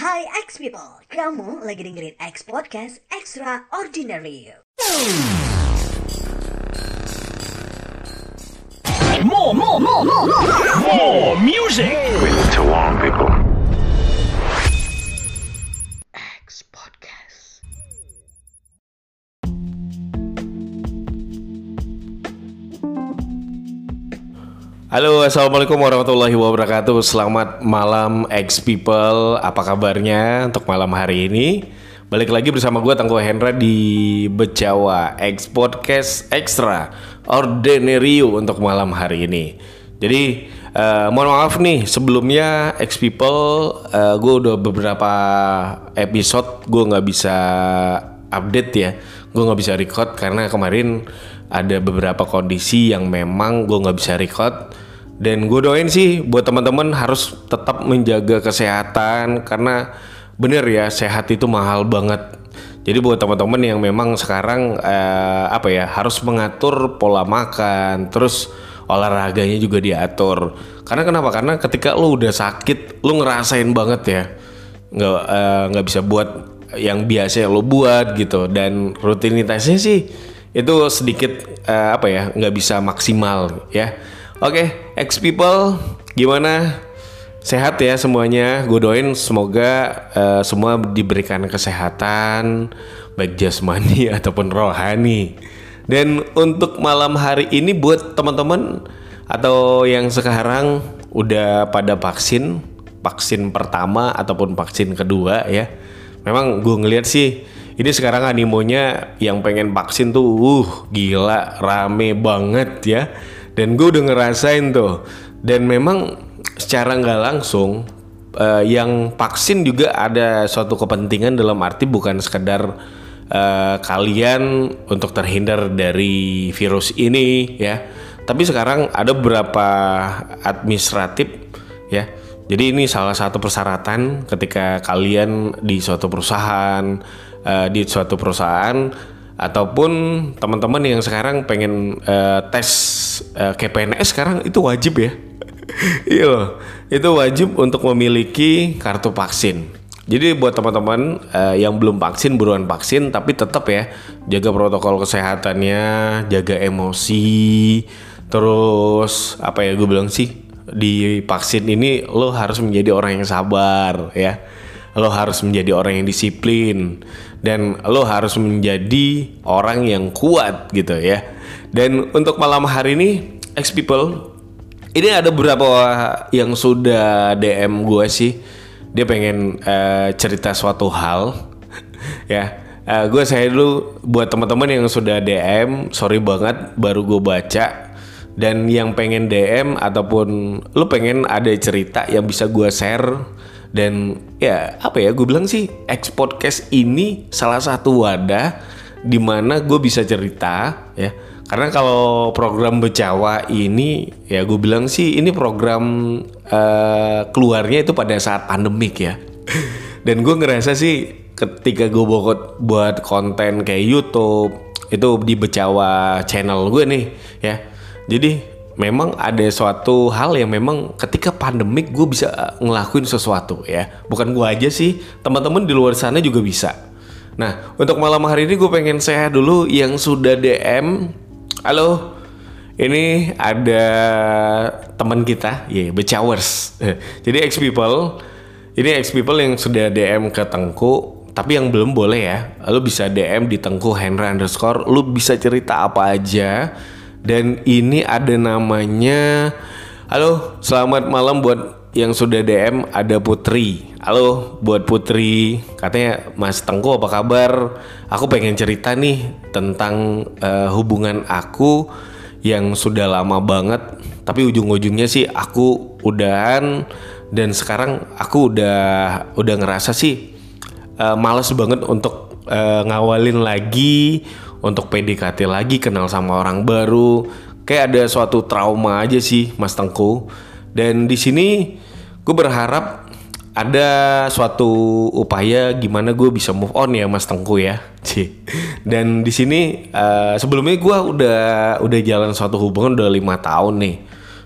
Hai X people, kamu lagi dengerin X Podcast Extraordinary. More, more, more, more, more, more music. We need to warn people. Halo, assalamualaikum warahmatullahi wabarakatuh. Selamat malam, ex people. Apa kabarnya untuk malam hari ini? Balik lagi bersama gue Tangguh Hendra di Bejawa X Podcast Extra Ordinary untuk malam hari ini. Jadi eh, mohon maaf nih sebelumnya ex people, eh, gue udah beberapa episode gue nggak bisa update ya. Gue nggak bisa record karena kemarin ada beberapa kondisi yang memang gue nggak bisa record dan gue doain sih buat teman-teman harus tetap menjaga kesehatan karena bener ya sehat itu mahal banget. Jadi buat teman-teman yang memang sekarang eh, apa ya harus mengatur pola makan terus olahraganya juga diatur. Karena kenapa? Karena ketika lu udah sakit lu ngerasain banget ya. Nggak eh, nggak bisa buat yang biasa lo buat gitu. Dan rutinitasnya sih itu sedikit eh, apa ya nggak bisa maksimal ya oke ex people gimana? Sehat ya semuanya. Gue doain semoga eh, semua diberikan kesehatan baik jasmani ataupun rohani. Dan untuk malam hari ini buat teman-teman atau yang sekarang udah pada vaksin vaksin pertama ataupun vaksin kedua ya. Memang gue ngeliat sih ini sekarang animonya yang pengen vaksin tuh uh gila rame banget ya dan gue udah ngerasain tuh. Dan memang secara nggak langsung eh, yang vaksin juga ada suatu kepentingan dalam arti bukan sekedar eh, kalian untuk terhindar dari virus ini ya. Tapi sekarang ada beberapa administratif ya. Jadi ini salah satu persyaratan ketika kalian di suatu perusahaan, eh, di suatu perusahaan ataupun teman-teman yang sekarang pengen eh, tes eh, KPNS sekarang itu wajib ya. iya loh, itu wajib untuk memiliki kartu vaksin. Jadi buat teman-teman eh, yang belum vaksin buruan vaksin tapi tetap ya jaga protokol kesehatannya, jaga emosi, terus apa ya gue bilang sih di vaksin ini lo harus menjadi orang yang sabar ya lo harus menjadi orang yang disiplin dan lo harus menjadi orang yang kuat gitu ya. Dan untuk malam hari ini ex people ini ada beberapa yang sudah DM gue sih. Dia pengen eh, cerita suatu hal ya. Eh, gue saya dulu buat teman-teman yang sudah DM sorry banget baru gue baca. Dan yang pengen DM ataupun lu pengen ada cerita yang bisa gue share dan ya apa ya gue bilang sih X podcast ini salah satu wadah di mana gue bisa cerita ya. Karena kalau program becawa ini ya gue bilang sih ini program eh, keluarnya itu pada saat pandemik ya. Dan gue ngerasa sih ketika gue buat buat konten kayak YouTube itu di becawa channel gue nih ya. Jadi memang ada suatu hal yang memang ketika pandemik gue bisa ngelakuin sesuatu ya. Bukan gue aja sih, teman-teman di luar sana juga bisa. Nah, untuk malam hari ini gue pengen share dulu yang sudah DM. Halo, ini ada teman kita, ya yeah, Becawers. Jadi ex people, ini ex people yang sudah DM ke Tengku, tapi yang belum boleh ya. Lu bisa DM di Tengku Hendra underscore. Lu bisa cerita apa aja dan ini ada namanya Halo, selamat malam buat yang sudah DM ada Putri. Halo buat Putri, katanya Mas Tengku apa kabar? Aku pengen cerita nih tentang uh, hubungan aku yang sudah lama banget, tapi ujung-ujungnya sih aku udahan dan sekarang aku udah udah ngerasa sih uh, males banget untuk uh, ngawalin lagi untuk PDKT lagi kenal sama orang baru. Kayak ada suatu trauma aja sih Mas Tengku. Dan di sini gue berharap ada suatu upaya gimana gue bisa move on ya Mas Tengku ya. Sih dan di sini uh, sebelumnya gue udah udah jalan suatu hubungan udah lima tahun nih.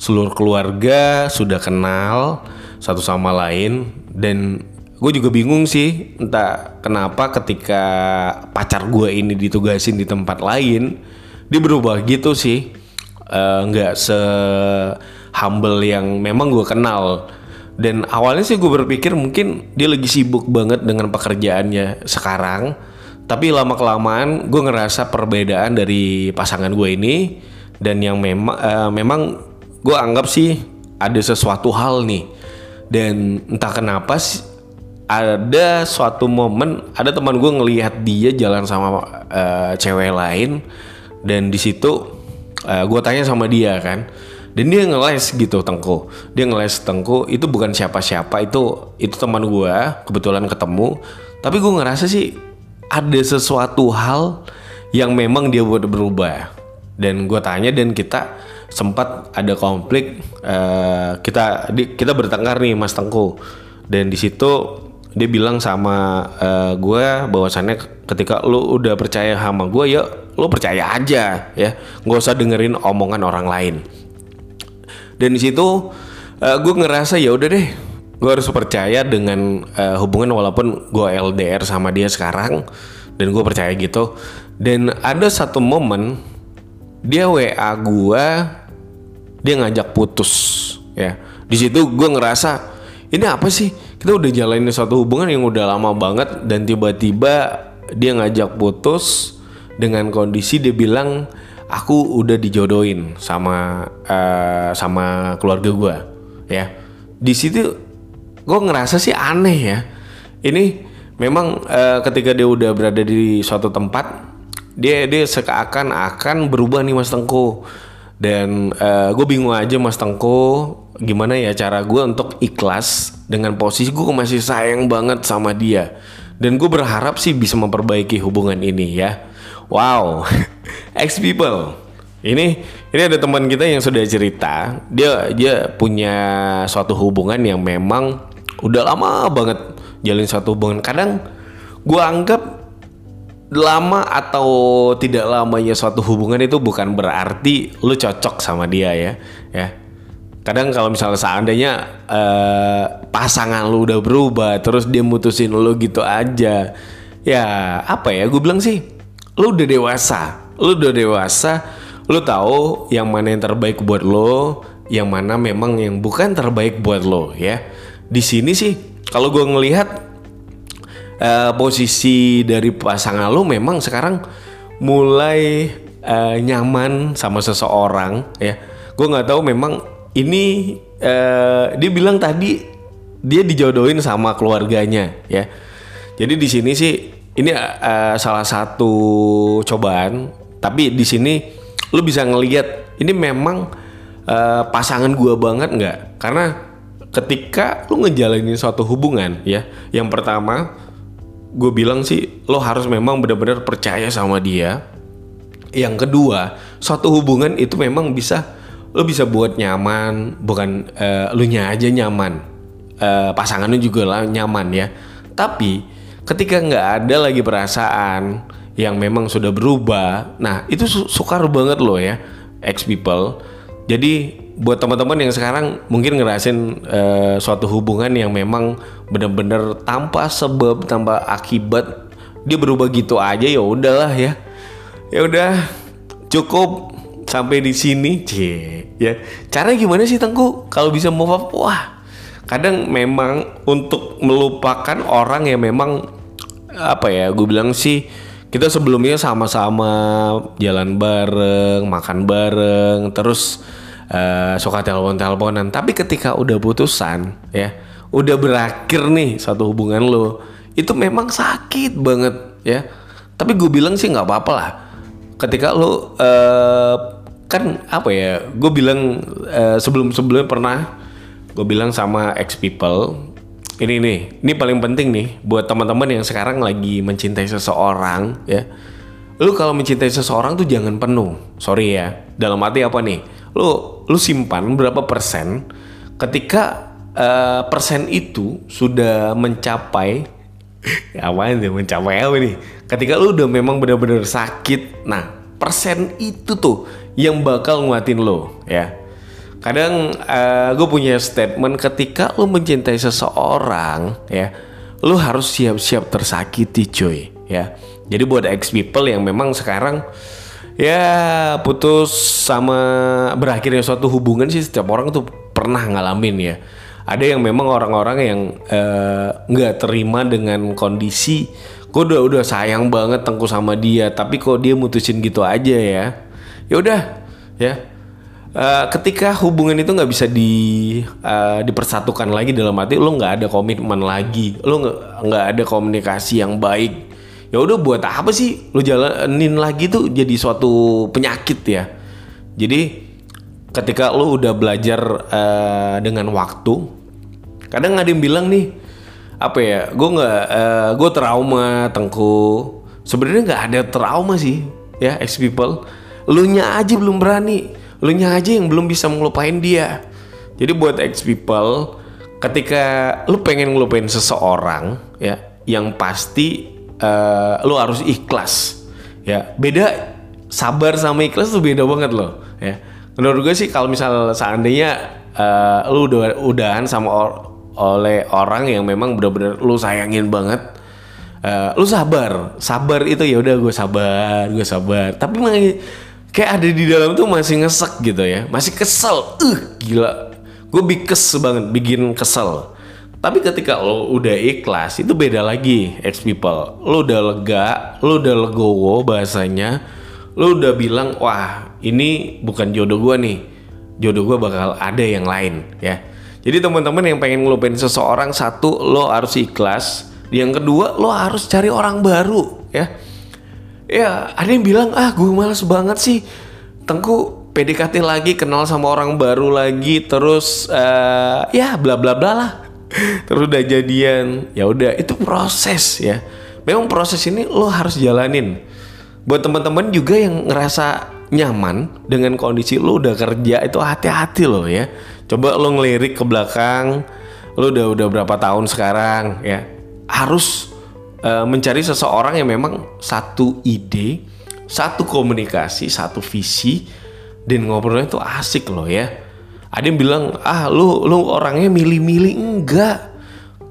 Seluruh keluarga sudah kenal satu sama lain. Dan gue juga bingung sih entah kenapa ketika pacar gue ini ditugasin di tempat lain dia berubah gitu sih. Eh, nggak se humble yang memang gue kenal. Dan awalnya sih gue berpikir mungkin dia lagi sibuk banget dengan pekerjaannya sekarang. Tapi lama kelamaan gue ngerasa perbedaan dari pasangan gue ini. Dan yang memang eh, memang gue anggap sih ada sesuatu hal nih. Dan entah kenapa sih ada suatu momen ada teman gue ngelihat dia jalan sama eh, cewek lain dan di situ gue tanya sama dia kan dan dia ngeles gitu Tengku. Dia ngeles Tengku itu bukan siapa-siapa itu itu teman gue kebetulan ketemu. Tapi gue ngerasa sih ada sesuatu hal yang memang dia buat berubah. Dan gue tanya dan kita sempat ada konflik eh, kita di, kita bertengkar nih Mas Tengku. Dan di situ dia bilang sama eh, gue bahwasannya ketika lu udah percaya sama gue ya lu percaya aja ya. Nggak usah dengerin omongan orang lain. Dan di situ uh, gue ngerasa ya udah deh gue harus percaya dengan uh, hubungan walaupun gue LDR sama dia sekarang dan gue percaya gitu. Dan ada satu momen dia WA gue dia ngajak putus ya. Di situ gue ngerasa ini apa sih kita udah jalanin suatu hubungan yang udah lama banget dan tiba-tiba dia ngajak putus dengan kondisi dia bilang aku udah dijodohin sama uh, sama keluarga gue ya. Di situ gue ngerasa sih aneh ya. Ini memang uh, ketika dia udah berada di suatu tempat dia dia seakan akan berubah nih mas Tengku. Dan uh, gue bingung aja mas Tengku gimana ya cara gue untuk ikhlas dengan posisi gue masih sayang banget sama dia dan gue berharap sih bisa memperbaiki hubungan ini ya Wow, ex people. Ini ini ada teman kita yang sudah cerita, dia dia punya suatu hubungan yang memang udah lama banget jalin suatu hubungan. Kadang gue anggap lama atau tidak lamanya suatu hubungan itu bukan berarti lu cocok sama dia ya, ya. Kadang kalau misalnya seandainya uh, pasangan lu udah berubah, terus dia mutusin lu gitu aja, ya apa ya? Gue bilang sih lu udah dewasa lu udah dewasa lu tahu yang mana yang terbaik buat lo yang mana memang yang bukan terbaik buat lo ya di sini sih kalau gue ngelihat uh, posisi dari pasangan lo memang sekarang mulai uh, nyaman sama seseorang ya gue nggak tahu memang ini uh, dia bilang tadi dia dijodohin sama keluarganya ya. Jadi di sini sih ini uh, salah satu cobaan tapi di sini lu bisa ngelihat ini memang uh, pasangan gua banget nggak? Karena ketika lu ngejalanin suatu hubungan ya yang pertama gue bilang sih lo harus memang benar-benar percaya sama dia. Yang kedua suatu hubungan itu memang bisa lo bisa buat nyaman bukan uh, lu nya aja nyaman. Uh, pasangannya juga lah nyaman ya. Tapi ketika nggak ada lagi perasaan yang memang sudah berubah nah itu su sukar banget loh ya ex people. Jadi buat teman-teman yang sekarang mungkin ngerasin uh, suatu hubungan yang memang benar-benar tanpa sebab tanpa akibat dia berubah gitu aja ya udahlah ya. Ya udah cukup sampai di sini cie ya. Cara gimana sih tengku? Kalau bisa move up wah. Kadang memang untuk melupakan orang yang memang apa ya gue bilang sih kita sebelumnya sama-sama jalan bareng makan bareng terus uh, suka telepon-teleponan. Tapi ketika udah putusan ya udah berakhir nih satu hubungan lo itu memang sakit banget ya. Tapi gue bilang sih nggak apa-apa lah. Ketika lo uh, kan apa ya gue bilang uh, sebelum sebelumnya pernah gue bilang sama ex people ini nih, ini paling penting nih buat teman-teman yang sekarang lagi mencintai seseorang ya. Lu kalau mencintai seseorang tuh jangan penuh. Sorry ya. Dalam arti apa nih? Lu lu simpan berapa persen ketika uh, persen itu sudah mencapai ya apa ini mencapai apa nih? Ketika lu udah memang benar-benar sakit, nah persen itu tuh yang bakal nguatin lo ya. Kadang uh, eh, gue punya statement ketika lo mencintai seseorang ya lu harus siap-siap tersakiti cuy ya. Jadi buat ex people yang memang sekarang ya putus sama berakhirnya suatu hubungan sih setiap orang tuh pernah ngalamin ya. Ada yang memang orang-orang yang eh, nggak terima dengan kondisi gue udah udah sayang banget tengku sama dia tapi kok dia mutusin gitu aja ya ya udah ya. Eh, ketika hubungan itu nggak bisa di eh, dipersatukan lagi dalam arti lo nggak ada komitmen lagi lo nggak ada komunikasi yang baik. Ya udah buat apa sih lo jalanin lagi tuh jadi suatu penyakit ya? Jadi ketika lo udah belajar eh, dengan waktu kadang ada yang bilang nih apa ya gue nggak gue trauma tengku. Sebenarnya nggak ada trauma sih ya ex people lu nya aja belum berani. Lu nya aja yang belum bisa ngelupain dia. Jadi buat ex people ketika lu pengen ngelupain seseorang ya yang pasti eh, lu harus ikhlas. Ya beda sabar sama ikhlas tuh beda banget loh ya. Menurut gue sih kalau misal seandainya eh, lu udah udahan sama or- oleh orang yang memang benar-benar lu sayangin banget Eh, lu sabar. Sabar itu ya udah gue sabar gue sabar. Tapi kayak ada di dalam tuh masih ngesek gitu ya. Masih kesel. Uh gila. Gue bikes banget bikin kesel. Tapi ketika lo udah ikhlas itu beda lagi ex people. Lo udah lega lo udah legowo bahasanya. Lo udah bilang wah ini bukan jodoh gue nih. Jodoh gue bakal ada yang lain ya. Jadi teman-teman yang pengen ngelupain seseorang satu lo harus ikhlas. Yang kedua lo harus cari orang baru ya ya ada yang bilang ah gue males banget sih. Tengku PDKT lagi kenal sama orang baru lagi terus eh, ya bla bla bla lah. Terus udah jadian. Ya udah itu proses ya. Memang proses ini lo harus jalanin. Buat teman-teman juga yang ngerasa nyaman dengan kondisi lo udah kerja itu hati-hati lo ya. Coba lo ngelirik ke belakang lo udah udah berapa tahun sekarang ya. Harus eh, mencari seseorang yang memang satu ide, satu komunikasi, satu visi dan ngobrolnya itu asik loh ya. Ada yang bilang, "Ah, lu lu orangnya milih-milih." Enggak.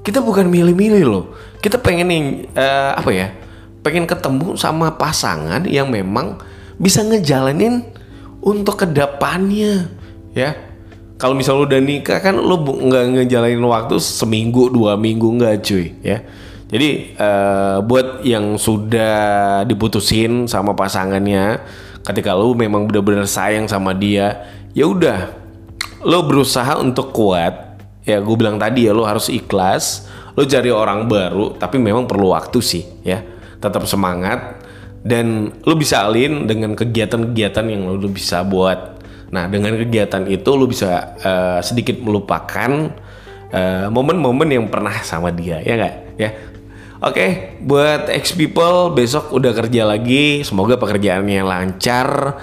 Kita bukan milih-milih loh. Kita pengen yang eh, apa ya? Pengen ketemu sama pasangan yang memang bisa ngejalanin untuk ke depannya ya kalau misal lu udah nikah kan lu nggak ngejalanin waktu seminggu dua minggu nggak cuy ya jadi eh, buat yang sudah diputusin sama pasangannya ketika lu memang benar-benar sayang sama dia ya udah lo berusaha untuk kuat. Ya gue bilang tadi ya lo harus ikhlas lo cari orang baru tapi memang perlu waktu sih ya. Tetap semangat dan lo bisa alin dengan kegiatan-kegiatan yang lo bisa buat. Nah dengan kegiatan itu lo bisa eh, sedikit melupakan eh, momen-momen yang pernah sama dia ya nggak? Ya Oke, buat ex people besok udah kerja lagi. Semoga pekerjaannya lancar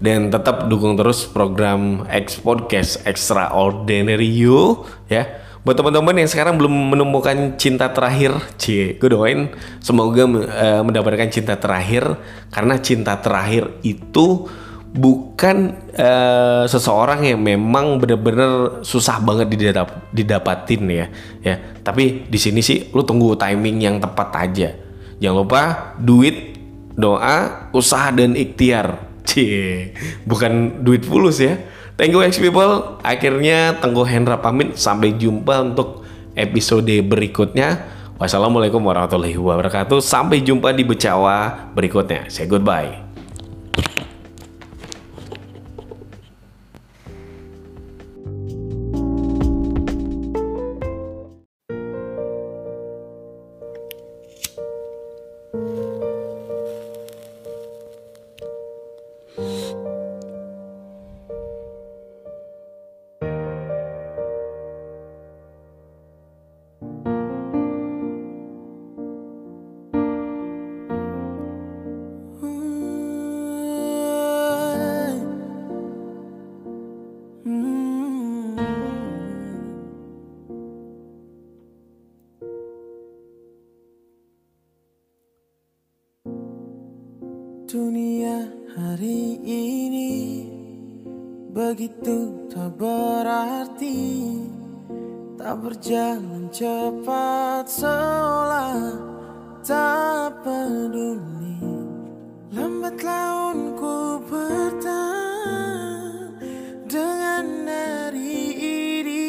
dan tetap dukung terus program X Podcast Extraordinary You ya. Buat teman-teman yang sekarang belum menemukan cinta terakhir, cie, gue doain semoga eh, mendapatkan cinta terakhir karena cinta terakhir itu bukan eh, seseorang yang memang bener-bener susah banget didap- didapatin ya ya. Tapi di sini sih lu tunggu timing yang tepat aja. Jangan lupa duit doa usaha dan ikhtiar. Cie bukan duit fulus ya. Thank you ex people. Akhirnya Tengku Hendra pamit. Sampai jumpa untuk episode berikutnya. Wassalamualaikum warahmatullahi wabarakatuh. Sampai jumpa di Becawa berikutnya. Say goodbye Música tak berarti Tak berjalan cepat seolah tak peduli. Lambat laun ku bertahan dengan hari ini.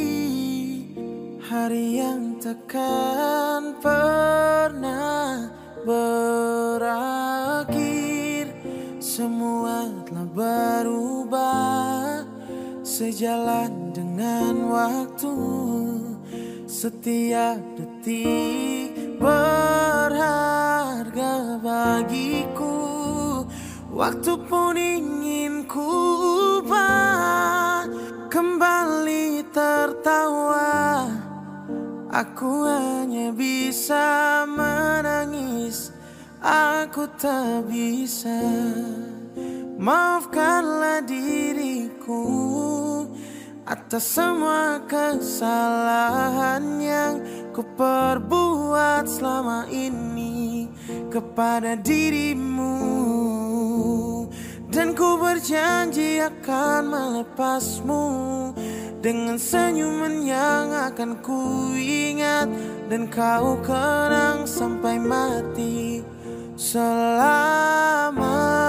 Hari yang takkan pernah berakhir. Semua telah berubah Sejalan dengan waktu. Setiap detik berharga bagiku. Waktu pun ingin ku ubah Kembali tertawa. Aku hanya bisa menangis Aku tak bisa. Maafkanlah diriku Atas semua kesalahan yang ku perbuat selama ini Kepada dirimu. Dan ku berjanji akan melepasmu Dengan senyuman yang akan ku ingat. Dan kau kenang sampai mati Selamanya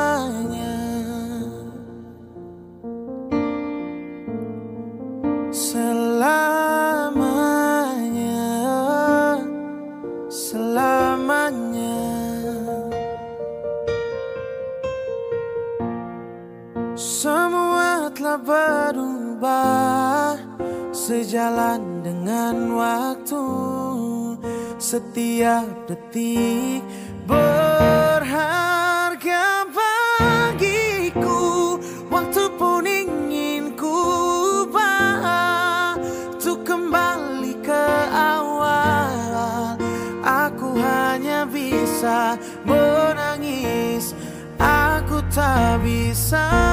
Telah berubah Sejalan dengan waktu. Setiap detik berharga bagiku Waktu pun ingin ku Untuk kembali ke awal. Aku hanya bisa menangis Aku tak bisa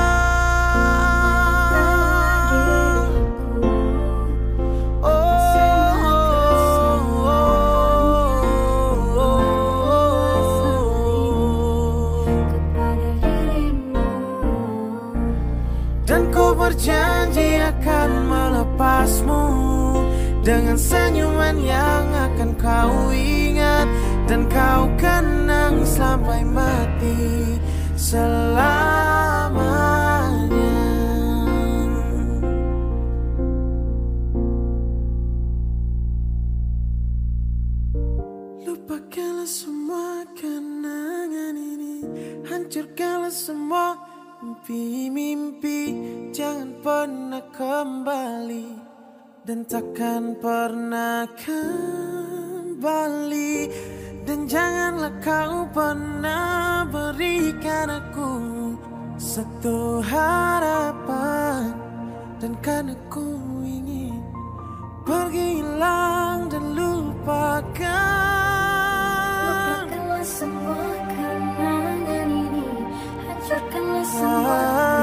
berjanji akan melepasmu Dengan senyuman yang akan kau ingat Dan kau kenang sampai mati Selamanya. Lupakanlah semua kenangan ini Hancurkanlah semua mimpi-mimpi Jangan pernah kembali Dan takkan pernah kembali. Dan janganlah kau pernah berikan aku Satu harapan. Dan kan aku ingin Pergi hilang dan lupakan Hancurkanlah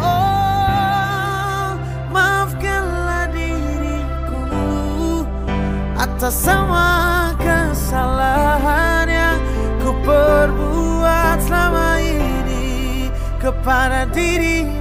oh maafkanlah diriku atas semua kesalahan yang ku perbuat selama ini kepada dirimu